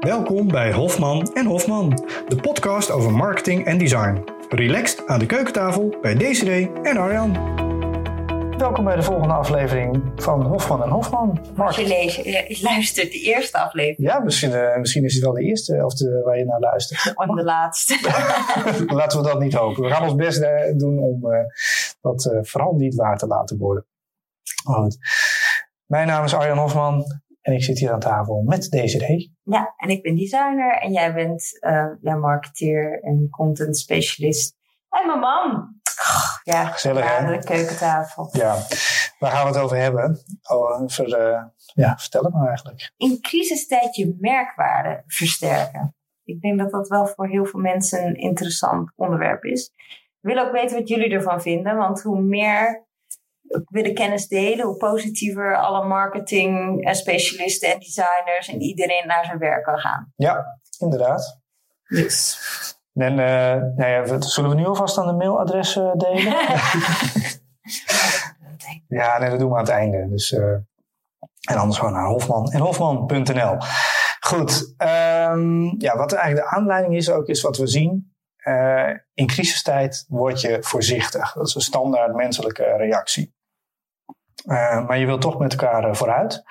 Welkom bij Hofman en Hofman, de podcast over marketing en design. Relaxed aan de keukentafel bij Desiree en Arjan. Welkom bij de volgende aflevering van Hofman en Hofman. Mark. Je, leest, luistert de eerste aflevering. Ja, misschien, uh, misschien is het wel de eerste of de, waar je naar luistert. Of de laatste. laten we dat niet hopen. We gaan ons best uh, doen om uh, dat vooral niet waar te laten worden. Goed. Mijn naam is Arjan Hofman en ik zit hier aan tafel met Desiree. Ja, en ik ben designer en jij bent ja, marketeer en content specialist. En mijn man. Ja, gezellig hè? de keukentafel. Ja, waar gaan we het over hebben? Oh, uh, ja, vertel het maar eigenlijk. In crisistijd je merkwaarde versterken. Ik denk dat dat wel voor heel veel mensen een interessant onderwerp is. Ik wil ook weten wat jullie ervan vinden, want hoe meer de kennis delen, hoe positiever alle marketing specialisten en designers en iedereen naar zijn werk kan gaan. Ja, inderdaad. Dus. En uh, nou ja, zullen we nu alvast aan de mailadres uh, delen? ja, nee, dat doen we aan het einde. Dus, uh, en anders gewoon naar Hofman en Hofman.nl. Goed, um, ja, wat eigenlijk de aanleiding is ook, is wat we zien. in crisistijd word je voorzichtig. Dat is een standaard menselijke reactie. Maar je wilt toch met elkaar vooruit.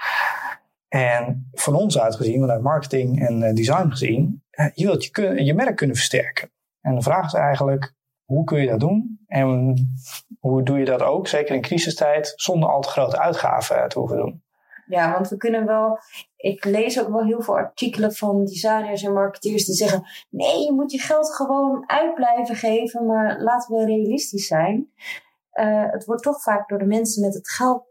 En van ons uitgezien, vanuit marketing en design gezien, je wilt je, je merk kunnen versterken. En de vraag is eigenlijk, hoe kun je dat doen? En hoe doe je dat ook, zeker in crisistijd, zonder al te grote uitgaven te hoeven doen? Ja, want we kunnen wel. Ik lees ook wel heel veel artikelen van designers en marketeers die zeggen: nee, je moet je geld gewoon uit blijven geven, maar laten we realistisch zijn. Uh, het wordt toch vaak door de mensen met het geld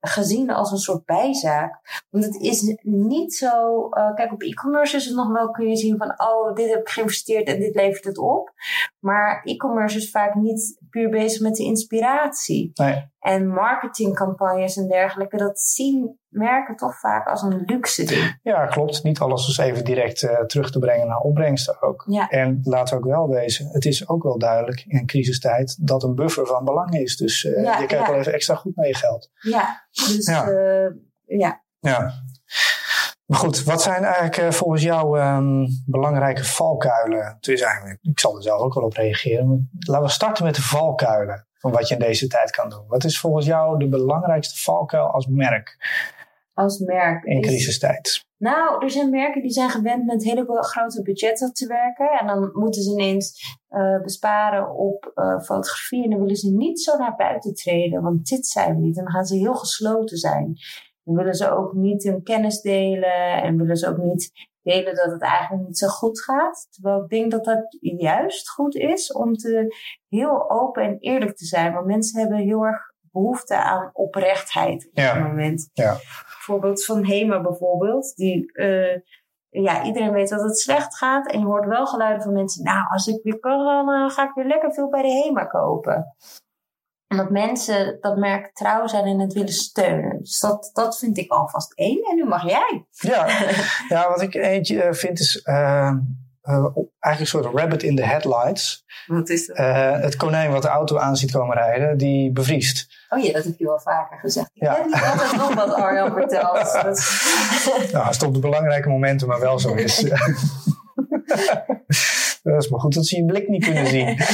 gezien als een soort bijzaak. Want het is niet zo. Uh, kijk, op e-commerce is het nog wel, kun je zien van: oh, dit heb ik geïnvesteerd en dit levert het op. Maar e-commerce is vaak niet puur bezig met de inspiratie. Nee. En marketingcampagnes en dergelijke, dat zien merken toch vaak als een luxe ding. Ja, klopt. Niet alles is even direct uh, terug te brengen naar opbrengsten ook. Ja. En laten we ook wel wezen, het is ook wel duidelijk in crisistijd dat een buffer van belang is. Dus uh, ja, je kijkt ja. wel even extra goed naar je geld. Ja, dus ja. Uh, ja. ja. Maar goed, wat zijn eigenlijk volgens jou um, belangrijke valkuilen? Het is eigenlijk, ik zal er zelf ook wel op reageren. Laten we starten met de valkuilen van wat je in deze tijd kan doen. Wat is volgens jou de belangrijkste valkuil als merk? Als merk. In crisistijd. Nou, er zijn merken die zijn gewend met hele grote budgetten te werken. En dan moeten ze ineens uh, besparen op uh, fotografie. En dan willen ze niet zo naar buiten treden, want dit zijn we niet. En dan gaan ze heel gesloten zijn. Dan willen ze ook niet hun kennis delen. En willen ze ook niet delen dat het eigenlijk niet zo goed gaat. Terwijl ik denk dat dat juist goed is om te heel open en eerlijk te zijn. Want mensen hebben heel erg behoefte aan oprechtheid op ja. dit moment. Ja. Voorbeeld van Hema bijvoorbeeld. Die, uh, ja, iedereen weet dat het slecht gaat. En je hoort wel geluiden van mensen. Nou, als ik weer kan, dan uh, ga ik weer lekker veel bij de Hema kopen. En dat mensen dat merk trouw zijn en het willen steunen. Dus dat, dat vind ik alvast één. En nu mag jij. Ja, ja wat ik eentje vind is uh, uh, eigenlijk een soort rabbit in the headlights. Wat is dat? Uh, het konijn wat de auto aan ziet komen rijden, die bevriest. Oh ja, dat heb je wel vaker gezegd. Ik ja. heb niet altijd nog wat Arjan vertelt. nou, het is op de belangrijke momenten maar wel zo is. dat is maar goed dat ze je blik niet kunnen zien.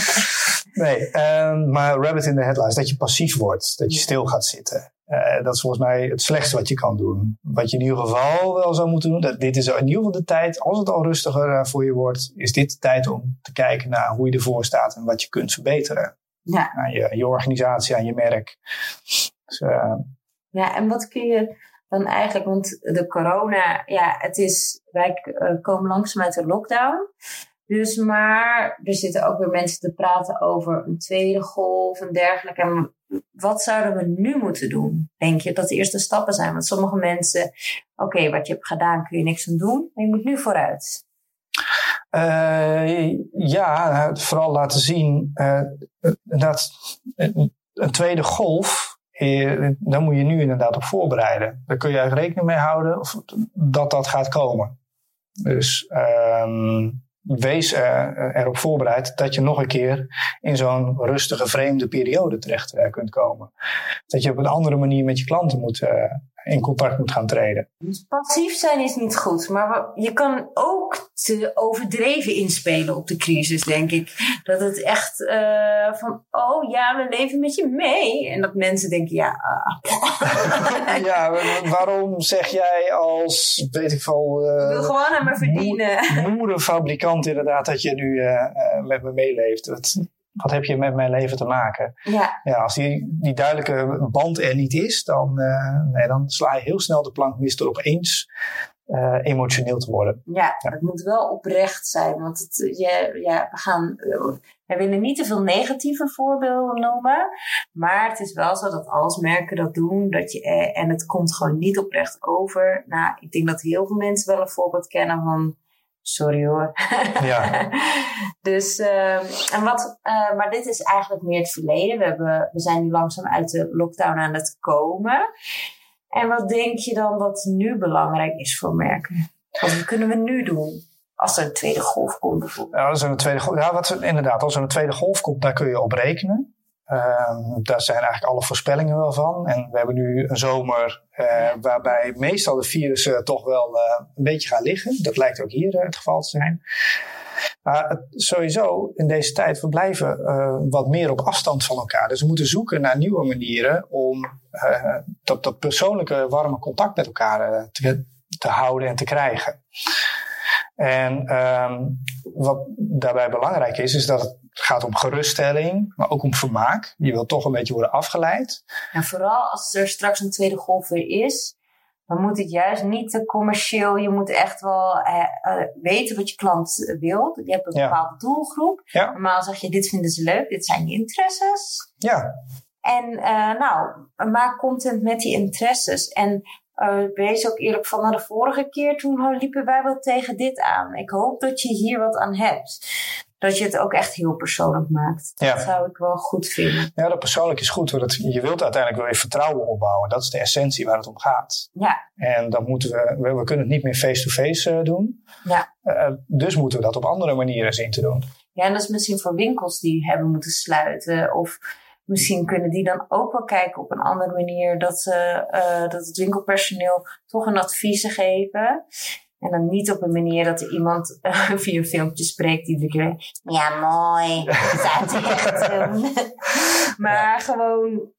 Nee, um, maar rabbit in the headlights, dat je passief wordt, dat je stil gaat zitten. Uh, dat is volgens mij het slechtste wat je kan doen. Wat je in ieder geval wel zou moeten doen, dat dit is in ieder geval de tijd, als het al rustiger uh, voor je wordt, is dit de tijd om te kijken naar hoe je ervoor staat en wat je kunt verbeteren. Ja. Aan je, je organisatie, aan je merk. Dus, uh, ja, en wat kun je dan eigenlijk, want de corona, ja, het is, wij komen langzaam uit de lockdown. Dus maar er zitten ook weer mensen te praten over een tweede golf en dergelijke. En wat zouden we nu moeten doen? Denk je dat de eerste stappen zijn? Want sommige mensen, oké, wat je hebt gedaan kun je niks aan doen, maar je moet nu vooruit. Uh, ja, vooral laten zien uh, dat een tweede golf, uh, daar moet je nu inderdaad op voorbereiden. Daar kun je eigenlijk rekening mee houden of dat dat gaat komen. Dus um, wees uh, erop voorbereid dat je nog een keer in zo'n rustige, vreemde periode terecht uh, kunt komen. Dat je op een andere manier met je klanten moet, uh, in contact moet gaan treden. Passief zijn is niet goed, maar je kan te overdreven inspelen op de crisis, denk ik. Dat het echt uh, van, oh ja, we leven met je mee. En dat mensen denken, ja. Uh. ja, waarom zeg jij als, weet ik veel. Uh, ik wil gewoon aan me verdienen. Moerenfabrikant inderdaad, dat je nu met me meeleeft. Wat, wat heb je met mijn leven te maken? Ja. ja als die, die duidelijke band er niet is, dan, nee, dan sla je heel snel de plank mis door opeens uh, emotioneel te worden. Ja, het moet wel oprecht zijn. Want het, je, ja, we, gaan, we willen niet te veel negatieve voorbeelden noemen. Maar het is wel zo dat als merken dat doen, dat je, eh, en het komt gewoon niet oprecht over. Nou, ik denk dat heel veel mensen wel een voorbeeld kennen van. Sorry hoor. Ja. dus, uh, en wat, uh, maar dit is eigenlijk meer het verleden. We, hebben, we zijn nu langzaam uit de lockdown aan het komen. En wat denk je dan dat nu belangrijk is voor merken? Wat kunnen we nu doen? Als er een tweede golf komt bijvoorbeeld. Ja, als er een tweede golf, ja wat, inderdaad, als er een tweede golf komt, daar kun je op rekenen. Uh, daar zijn eigenlijk alle voorspellingen wel van. En we hebben nu een zomer uh, waarbij meestal de virussen toch wel uh, een beetje gaan liggen. Dat lijkt ook hier het geval te zijn. Maar sowieso in deze tijd, we blijven wat meer op afstand van elkaar. Dus we moeten zoeken naar nieuwe manieren om dat, dat persoonlijke warme contact met elkaar te, te houden en te krijgen. En um, wat daarbij belangrijk is, is dat het gaat om geruststelling, maar ook om vermaak. Je wilt toch een beetje worden afgeleid. En vooral als er straks een tweede golf weer is, dan moet het juist niet te commercieel. Je moet echt wel eh, eh, weten wat je klant wil. Je hebt een ja. bepaalde doelgroep. Ja. Normaal zeg je, dit vinden ze leuk, dit zijn je interesses. Ja. En uh, nou, maak content met die interesses. En uh, wees ook eerlijk van, nou, de vorige keer toen liepen wij wel tegen dit aan. Ik hoop dat je hier wat aan hebt dat je het ook echt heel persoonlijk maakt. Ja. Dat zou ik wel goed vinden. Ja, dat persoonlijk is goed. Want je wilt uiteindelijk wel je vertrouwen opbouwen. Dat is de essentie waar het om gaat. Ja. En dan moeten we, we, we kunnen het niet meer face-to-face -face doen. Ja. Uh, dus moeten we dat op andere manieren zien te doen. Ja, en dat is misschien voor winkels die hebben moeten sluiten. Of misschien kunnen die dan ook wel kijken op een andere manier. Dat, ze, uh, dat het winkelpersoneel toch een adviezen geven. En dan niet op een manier dat er iemand uh, via een filmpje spreekt die iedere keer. Ja, mooi. Dat is echt maar ja. gewoon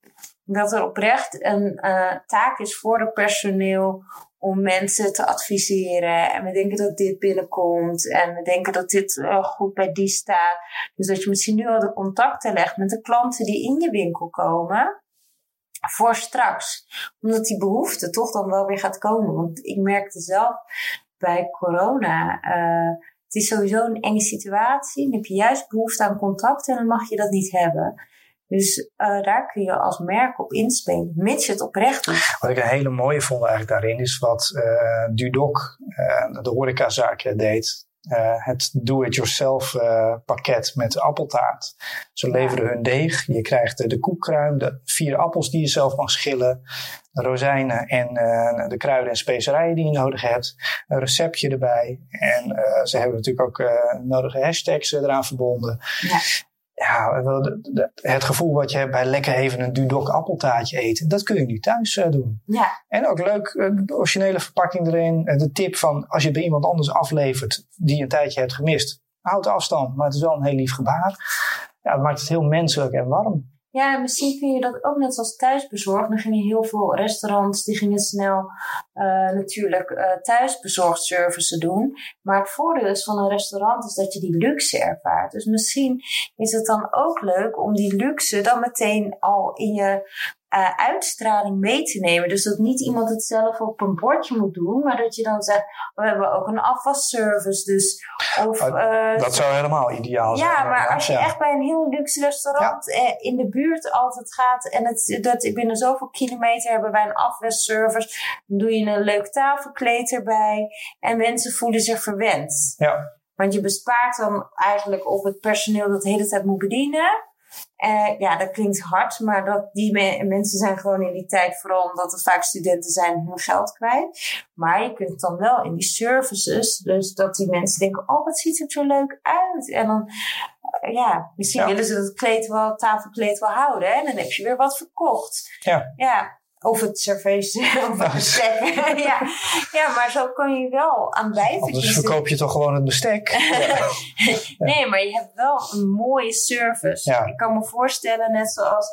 dat er oprecht een uh, taak is voor het personeel om mensen te adviseren. En we denken dat dit binnenkomt. En we denken dat dit uh, goed bij die staat. Dus dat je misschien nu al de contacten legt met de klanten die in je winkel komen voor straks. Omdat die behoefte toch dan wel weer gaat komen. Want ik merkte zelf bij corona. Uh, het is sowieso een enge situatie. Dan heb je juist behoefte aan contact en dan mag je dat niet hebben. Dus uh, daar kun je als merk op inspelen, mits je het oprecht doet. Wat ik een hele mooie vond eigenlijk daarin is wat uh, Dudok, uh, de horecazaak, deed. Uh, het do-it-yourself uh, pakket met appeltaart. Ze leveren hun deeg. Je krijgt uh, de koekkruim, de vier appels die je zelf mag schillen, de rozijnen en de kruiden en specerijen die je nodig hebt. Een receptje erbij. En ze hebben natuurlijk ook nodige hashtags eraan verbonden. Ja. Ja, het gevoel wat je hebt bij lekker even een Dudok appeltaartje eten, dat kun je nu thuis doen. Ja. En ook leuk, de originele verpakking erin. De tip van als je bij iemand anders aflevert die een tijdje hebt gemist, houd afstand, maar het is wel een heel lief gebaar. Ja, het maakt het heel menselijk en warm. Ja, misschien kun je dat ook net als thuisbezorgd. Dan gingen heel veel restaurants, die gingen snel uh, natuurlijk uh, thuisbezorgdservices doen. Maar het voordeel is van een restaurant is dat je die luxe ervaart. Dus misschien is het dan ook leuk om die luxe dan meteen al in je uh, uitstraling mee te nemen. Dus dat niet iemand het zelf op een bordje moet doen, maar dat je dan zegt: we hebben ook een afwasservice. Dus, of, uh, dat zou helemaal ideaal zijn. Ja, maar als je ja. echt bij een heel luxe restaurant ja. in de buurt altijd gaat en het, dat binnen zoveel kilometer hebben wij een afwasservice, dan doe je een leuk tafelkleed erbij en mensen voelen zich verwend. Ja. Want je bespaart dan eigenlijk op het personeel dat de hele tijd moet bedienen. Uh, ja, dat klinkt hard, maar dat die me mensen zijn gewoon in die tijd, vooral omdat er vaak studenten zijn, hun geld kwijt. Maar je kunt dan wel in die services, dus dat die mensen denken, oh, wat ziet er zo leuk uit. En dan, uh, ja, misschien ja. willen ze dat kleed wel, tafelkleed wel houden. Hè? En dan heb je weer wat verkocht. Ja. Ja, Of het service, of het bestek. ja. ja, maar zo kan je wel aan Anders kiezen. verkoop je toch gewoon het bestek. Nee, maar je hebt wel een mooie service. Ja. Ik kan me voorstellen, net zoals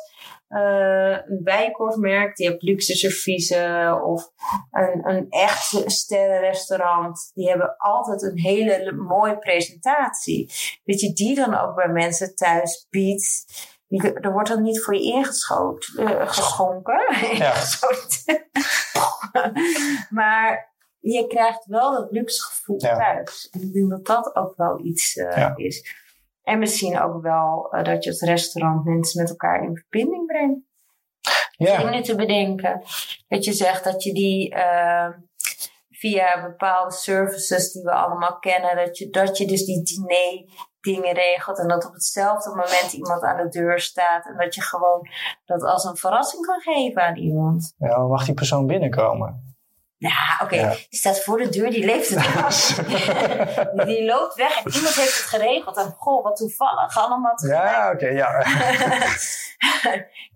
eh, een bijenkorfmerk, die heeft luxe serviezen of een, een echt sterrenrestaurant. Die hebben altijd een hele le- mooie presentatie. Dat je die dan ook bij mensen thuis biedt. Er wordt dan niet voor je ingeschoten, eh, geschonken. Ja. Maar je krijgt wel dat luxe gevoel Ja. thuis. En ik denk dat dat ook wel iets eh, Ja. is. En misschien ook wel eh, dat je het restaurant mensen met elkaar in verbinding brengt. Ja, Om nu te bedenken. Dat je zegt dat je die eh, via bepaalde services die we allemaal kennen, dat je, dat je dus die diner dingen regelt en dat op hetzelfde moment iemand aan de deur staat en dat je gewoon dat als een verrassing kan geven aan iemand. ja, dan mag die persoon binnenkomen. Ja, oké, Ja. die staat voor de deur, die leeft het af. die loopt weg en iemand heeft het geregeld en goh, wat toevallig, allemaal tegelijk. Ja, oké, ja.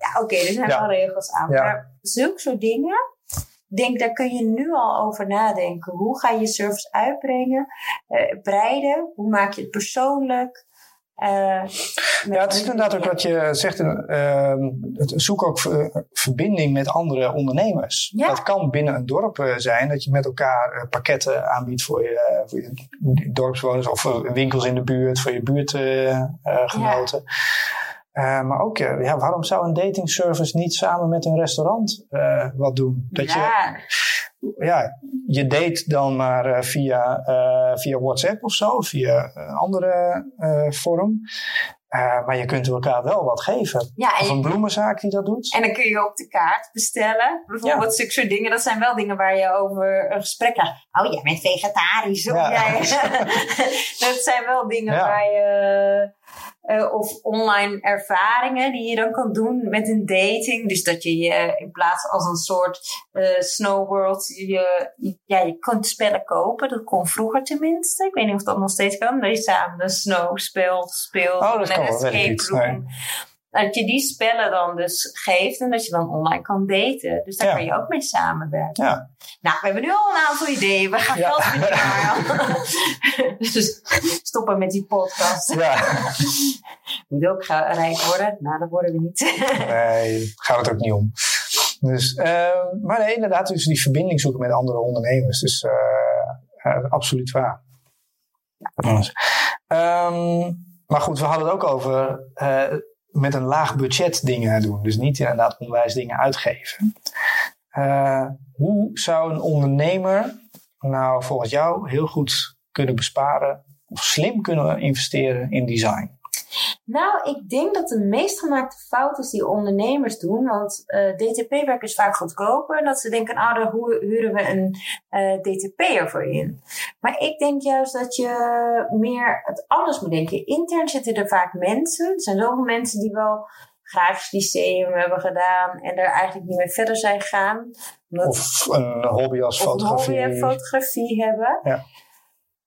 ja, oké, er zijn wel regels aan. Ja. Maar zulke soort dingen, denk, daar kun je nu al over nadenken. Hoe ga je je service uitbrengen? eh, breiden? Hoe maak je het persoonlijk? Eh, Ja, het is inderdaad ook wat je zegt. eh, het- zoek ook ver- verbinding met andere ondernemers. Ja. Dat kan binnen een dorp eh, zijn dat je met elkaar eh, pakketten aanbiedt voor je, eh, voor je dorpsbewoners of winkels in de buurt, voor je buurtgenoten. Eh, maar ook, eh, ja, waarom zou een dating service niet samen met een restaurant eh, wat doen? Dat je, ja, ja, je date dan maar via, via WhatsApp of zo, via een andere vorm. Maar je kunt elkaar wel wat geven. ja Of een bloemenzaak die dat doet. en dan kun je op de kaart bestellen. Bijvoorbeeld zulke soort dingen. Dat zijn wel dingen waar je over een gesprek krijgt. Oh, jij bent vegetarisch. Of Ja. jij... dat zijn wel dingen Ja. waar je... eh, of online ervaringen die je dan kan doen met een dating. Dus dat je je in plaats als een soort eh snow world, je, ja, je kunt spellen kopen. Dat kon vroeger tenminste. Ik weet niet of dat nog steeds kan. Dat je samen een snow spel speelt. Oh, dat en een escape room. Dat je die spellen dan dus geeft en dat je dan online kan daten. Dus daar Ja. kan je ook mee samenwerken. Ja. Nou, we hebben nu al een aantal ideeën. We gaan Ja. geld verdienen, dus stoppen met die podcast. Ja, Moet ook rijk worden. Nou, dat worden we niet. nee, gaat het ook niet om. Dus, eh, maar nee, inderdaad, dus die verbinding zoeken met andere ondernemers. Dus eh, eh, absoluut waar. Dus, ehm, maar goed, we hadden het ook over met een laag budget dingen doen. Dus niet inderdaad onwijs dingen uitgeven. Eh, hoe zou een ondernemer nou volgens jou heel goed kunnen besparen of slim kunnen investeren in design? Nou, ik denk dat de meest gemaakte fout is die ondernemers doen. Want eh, DTP-werk is vaak goedkoper. En dat ze denken, nou, daar hu- huren we een eh DTP'er voor in. Maar ik denk juist dat je meer het anders moet denken. Intern zitten er vaak mensen. Er zijn zoveel mensen die wel grafisch lyceum hebben gedaan. En daar eigenlijk niet mee verder zijn gegaan. Omdat Of een hobby als of een fotografie? hobby en fotografie hebben. Ja.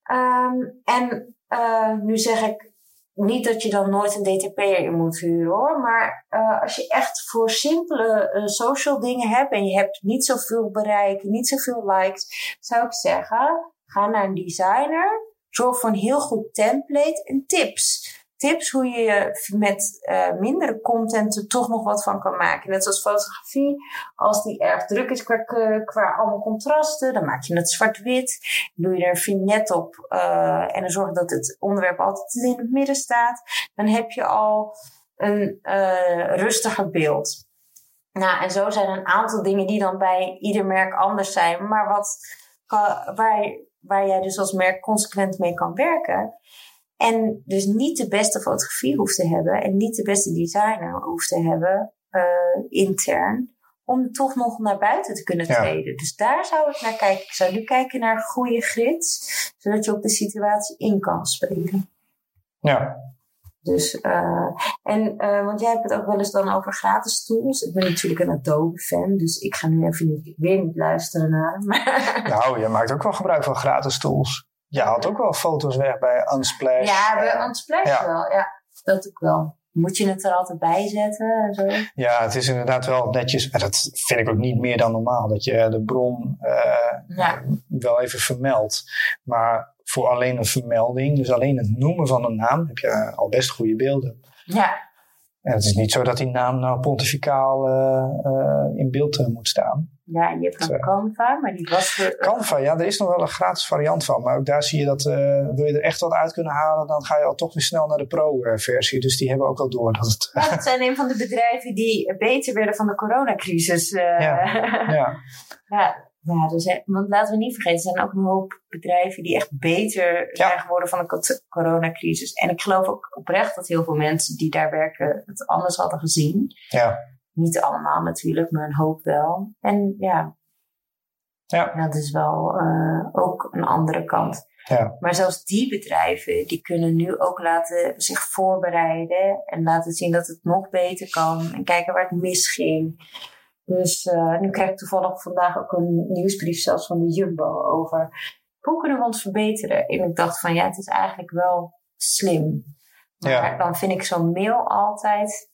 Ehm, en eh, nu zeg ik niet dat je dan nooit een DTP'er in moet huren hoor. Maar eh, als je echt voor simpele eh, social dingen hebt en je hebt niet zoveel bereik, niet zoveel likes, zou ik zeggen, ga naar een designer. Zorg voor een heel goed template en tips. Tips hoe je met eh, mindere content er toch nog wat van kan maken. Net zoals fotografie. Als die erg druk is qua, qua allemaal contrasten, dan maak je het zwart-wit. Doe je er een vignet op eh, en dan zorg dat het onderwerp altijd in het midden staat. Dan heb je al een eh, rustiger beeld. Nou, en zo zijn een aantal dingen die dan bij ieder merk anders zijn. Maar wat, waar, waar jij dus als merk consequent mee kan werken. En dus niet de beste fotografie hoeft te hebben. En niet de beste designer hoeft te hebben eh, intern. Om toch nog naar buiten te kunnen Ja. treden. Dus daar zou ik naar kijken. Ik zou nu kijken naar goede grids. Zodat je op de situatie in kan spelen. Ja, Dus, eh, en, eh, want jij hebt het ook wel eens dan over gratis tools. Ik ben natuurlijk een Adobe-fan, dus ik ga nu even niet, weer niet luisteren naar. Maar nou, je maakt ook wel gebruik van gratis tools. Je haalt ook wel foto's weg bij Unsplash. ja, bij Eh, Unsplash ja. wel. Ja, dat ook wel. Moet je het er altijd bij zetten en zo? Ja, het is inderdaad wel netjes. En dat vind ik ook niet meer dan normaal. Dat je de bron uh, Ja. wel even vermeldt. Maar voor alleen een vermelding, dus alleen het noemen van een naam, heb je al best goede beelden. Ja, En het is niet zo dat die naam nou pontificaal eh, eh, in beeld eh, moet staan. Ja je hebt een Canva, maar die was... Canva, ja, er is nog wel een gratis variant van. Maar ook daar zie je dat, eh, wil je er echt wat uit kunnen halen, dan ga je al toch weer snel naar de pro-versie. Dus die hebben ook al door dat het... Ja, dat zijn een van de bedrijven die beter werden van de coronacrisis. eh. ja, Ja, ja dus, want laten we niet vergeten, er zijn ook een hoop bedrijven die echt beter zijn geworden van de co- coronacrisis. En ik geloof ook oprecht dat heel veel mensen die daar werken het anders hadden gezien. ja, Niet allemaal natuurlijk, maar een hoop wel. En ja, ja, dat is wel eh, ook een andere kant. ja. Maar zelfs die bedrijven, die kunnen nu ook laten zich voorbereiden en laten zien dat het nog beter kan en kijken waar het misging. Dus eh, nu krijg ik toevallig vandaag ook een nieuwsbrief zelfs van de Jumbo over hoe kunnen we ons verbeteren. En ik dacht van ja, het is eigenlijk wel slim. Maar Ja. dan vind ik zo'n mail altijd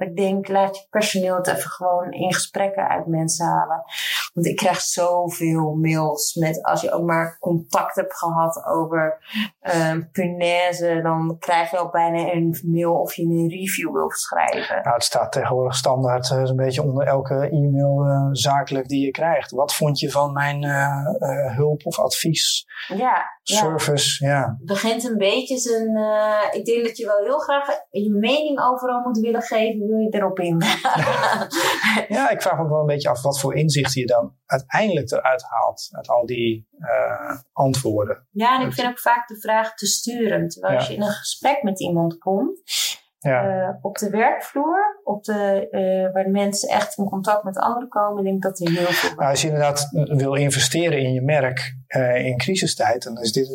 ik denk, laat je personeel het even gewoon in gesprekken uit mensen halen. Want ik krijg zoveel mails met, als je ook maar contact hebt gehad over ehm punaise, dan krijg je al bijna een mail of je een review wil schrijven. Nou, het staat tegenwoordig standaard eh, zo'n beetje onder elke e-mail eh, zakelijk die je krijgt. Wat vond je van mijn eh, eh, hulp of advies, Ja, service? Ja. Het begint een beetje zijn. eh, ik denk dat je wel heel graag je mening overal moet willen geven, wil je erop in. ja, ik vraag me ook wel een beetje af wat voor inzichten je dan uiteindelijk eruit haalt uit al die eh, antwoorden. Ja, en ik vind ook vaak de vraag te sturen. Terwijl als je in een gesprek met iemand komt, Ja, eh, op de werkvloer, op de, eh, waar de mensen echt in contact met anderen komen, denk ik dat er heel veel. nou, als je inderdaad wil investeren in je merk in crisistijd, dan is dit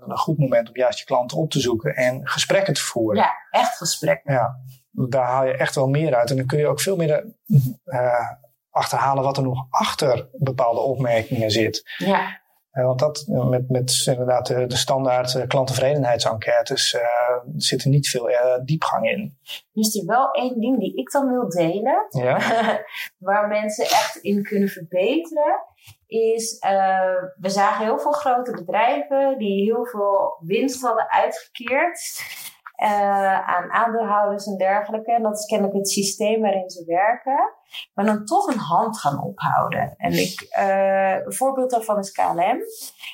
een goed moment om juist je klanten op te zoeken en gesprekken te voeren. Ja, echt gesprek. Ja, daar haal je echt wel meer uit. En dan kun je ook veel meer eh, achterhalen wat er nog achter bepaalde opmerkingen zit. Ja, Eh, want dat eh, met, met inderdaad de, de standaard eh, klanttevredenheidsenquêtes eh zit er niet veel diepgang in. nu is er wel één ding die ik dan wil delen. Ja, waar mensen echt in kunnen verbeteren, is we zagen heel veel grote bedrijven die heel veel winst hadden uitgekeerd eh, aan aandeelhouders en dergelijke. En dat is kennelijk het systeem waarin ze werken. Maar dan toch een hand gaan ophouden. En ik, eh, een voorbeeld daarvan is KLM.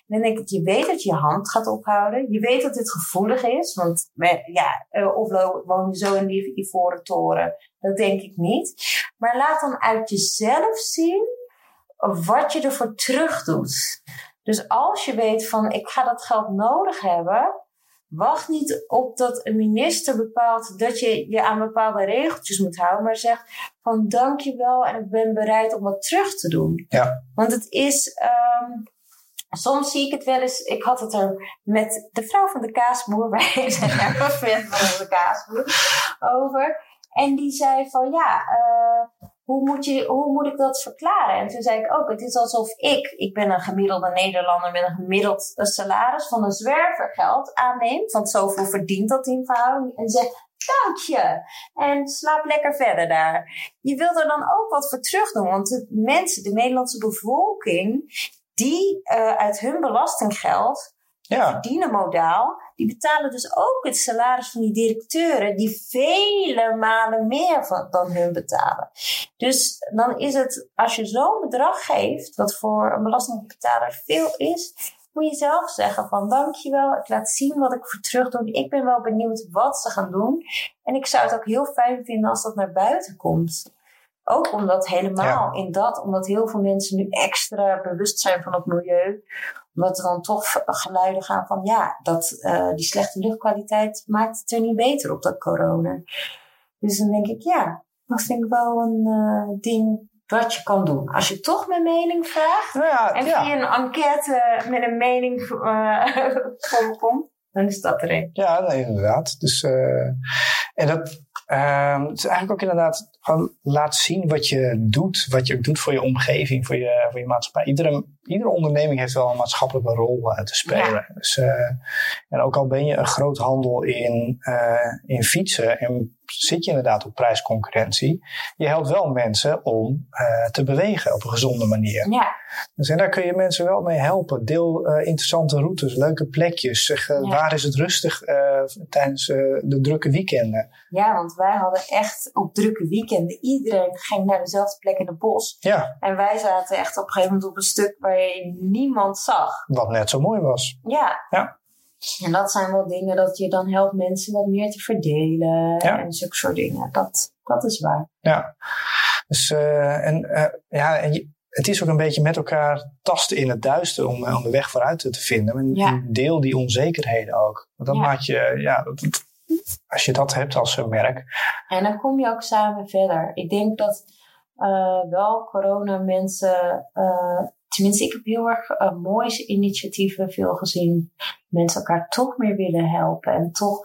Dan denk ik, je weet dat je hand gaat ophouden. Je weet dat dit gevoelig is. Want ja, eh, of woon je zo in die ivoren toren. Dat denk ik niet. Maar laat dan uit jezelf zien wat je ervoor terug doet. Dus als je weet van ik ga dat geld nodig hebben, wacht niet op dat een minister bepaalt dat je je aan bepaalde regeltjes moet houden, maar zeg van dankjewel en ik ben bereid om wat terug te doen. Ja. Want het is, ehm, soms zie ik het wel eens, ik had het er met de vrouw van de kaasboer, wij zijn erg fan van de kaasboer, over. En die zei van ja, eh, hoe, moet je, hoe moet ik dat verklaren? En toen zei ik ook, het is alsof ik, ik ben een gemiddelde Nederlander met een gemiddeld eh, salaris van een zwerver geld aanneemt, want zoveel verdient dat in verhouding, en zegt dank je en slaap lekker verder daar. Je wilt er dan ook wat voor terug doen, want de mensen, de Nederlandse bevolking, die eh, uit hun belastinggeld ja, verdienen modaal, die betalen dus ook het salaris van die directeuren, die vele malen meer van, dan hun betalen. Dus dan is het, als je zo'n bedrag geeft, wat voor een belastingbetaler veel is, moet je zelf zeggen van dankjewel, ik laat zien wat ik voor terug doe. Ik ben wel benieuwd wat ze gaan doen. En ik zou het ook heel fijn vinden als dat naar buiten komt. Ook omdat helemaal in dat, omdat heel veel mensen nu extra bewust zijn van het milieu. Omdat er dan toch geluiden gaan van ja, dat, eh, die slechte luchtkwaliteit maakt het er niet beter op dat corona. Dus dan denk ik ja, dat vind ik wel een eh, ding wat je kan doen. Als je toch mijn mening vraagt nou ja, en ja. via een enquête met een mening eh voor me komt, dan is dat er een. Ja, inderdaad. Dus, en dat, Ehm, het is eigenlijk ook inderdaad gewoon laat zien wat je doet. Wat je doet voor je omgeving, voor je, voor je maatschappij. Iedere, iedere onderneming heeft wel een maatschappelijke rol uh, te spelen. Dus, uh, en ook al ben je een groot handel in, uh, in fietsen en zit je inderdaad op prijsconcurrentie. Je helpt wel mensen om te bewegen op een gezonde manier. Ja. Dus en daar kun je mensen wel mee helpen. Deel interessante routes, leuke plekjes. Zeg, ja. waar is het rustig tijdens de drukke weekenden? Ja, want wij hadden echt op drukke weekenden, iedereen ging naar dezelfde plek in het bos. Ja. En wij zaten echt op een gegeven moment op een stuk waar je niemand zag. Wat net zo mooi was. Ja. Ja. En dat zijn wel dingen dat je dan helpt mensen wat meer te verdelen Ja. en zulke soort dingen. Dat, dat is waar. Ja. Dus, uh, en, uh, ja, en je, het is ook een beetje met elkaar tasten in het duister om, om de weg vooruit te vinden. En Ja. deel die onzekerheden ook. Want dan Ja. maak je, ja, dat- als je dat hebt als een merk. En dan kom je ook samen verder. Ik denk dat eh, wel corona mensen, eh, tenminste ik heb heel erg eh, mooie initiatieven veel gezien. Mensen elkaar toch meer willen helpen en toch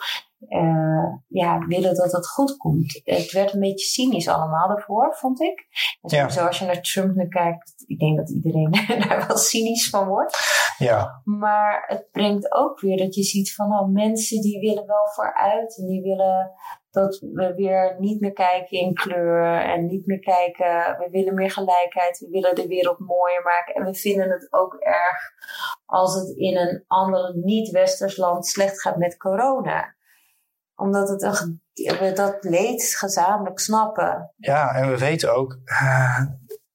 eh, ja, willen dat het goed komt. Het werd een beetje cynisch allemaal daarvoor, vond ik. En Ja. sowieso als je naar Trump nu kijkt, ik denk dat iedereen daar wel cynisch van wordt. Ja, Maar het brengt ook weer dat je ziet van oh, mensen die willen wel vooruit en die willen dat we weer niet meer kijken in kleur en niet meer kijken, we willen meer gelijkheid, we willen de wereld mooier maken en we vinden het ook erg als het in een ander niet-westers land slecht gaat met corona. Omdat het een, we dat leed gezamenlijk snappen. ja, en we weten ook, eh,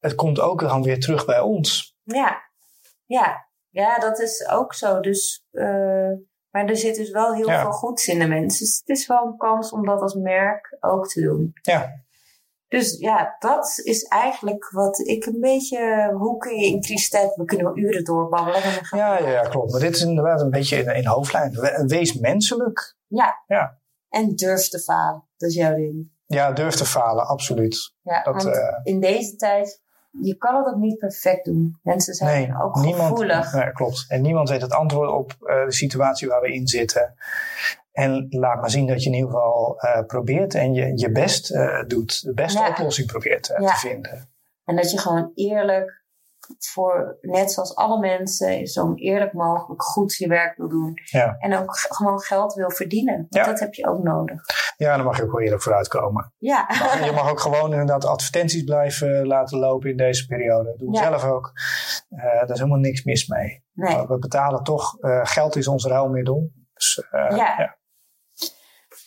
het komt ook dan weer terug bij ons. Ja, ja, ja, dat is ook zo. Dus, eh, maar er zit dus wel heel Ja. veel goeds in de mensen. Dus het is wel een kans om dat als merk ook te doen. Ja, Dus ja, dat is eigenlijk wat ik een beetje. Hoe kun je in crisistijd. We kunnen wel uren doorbabbelen. Ja, ja, ja, klopt. Maar dit is inderdaad een beetje in, in hoofdlijn. We- Wees menselijk. ja. Ja. En durf te falen. Dat is jouw ding. Ja, durf te falen, absoluut. Ja, Dat, want eh, in deze tijd. Je kan het ook niet perfect doen. Mensen zijn Nee, ook niemand, gevoelig. nee, klopt. En niemand weet het antwoord op eh, de situatie waar we in zitten. En laat maar zien dat je in ieder geval eh, probeert en je je best doet. De beste Ja. oplossing probeert Ja. te vinden. En dat je gewoon eerlijk, voor net zoals alle mensen, zo eerlijk mogelijk goed je werk wil doen. Ja. En ook gewoon geld wil verdienen. Want Ja. dat heb je ook nodig. Ja, dan mag je ook wel eerlijk vooruitkomen. Ja, Maar je mag ook gewoon inderdaad advertenties blijven laten lopen in deze periode. Doe het Ja. zelf ook. Eh daar is helemaal niks mis mee. nee. We betalen toch, eh, geld is ons ruilmiddel. Dus eh, Ja.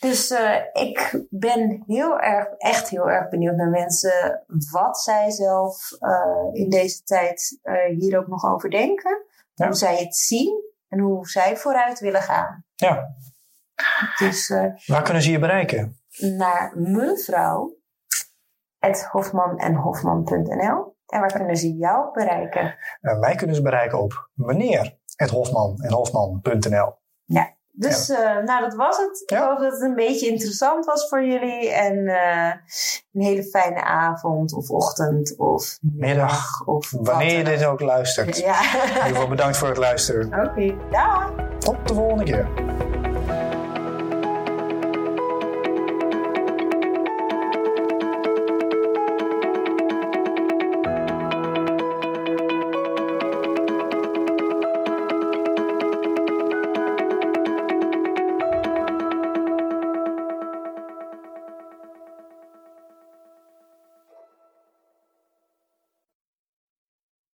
Ja. Dus eh, ik ben heel erg, echt heel erg benieuwd naar mensen wat zij zelf eh, in deze tijd eh, hier ook nog over denken. Ja. Hoe zij het zien en hoe zij vooruit willen gaan. ja. Dus Waar kunnen ze je bereiken? naar mevrouw Hofman en Hofman.nl. En waar kunnen ze jou bereiken? Mij kunnen ze bereiken op meneer Hofman en Hofman.nl. Dus eh, nou, dat was het. Ik hoop dat het een beetje interessant was voor jullie. En eh, een hele fijne avond of ochtend of Middag. Of Wanneer je dit ook luistert. Ja, In ieder geval bedankt voor het luisteren. oké. Dag. Tot de volgende keer.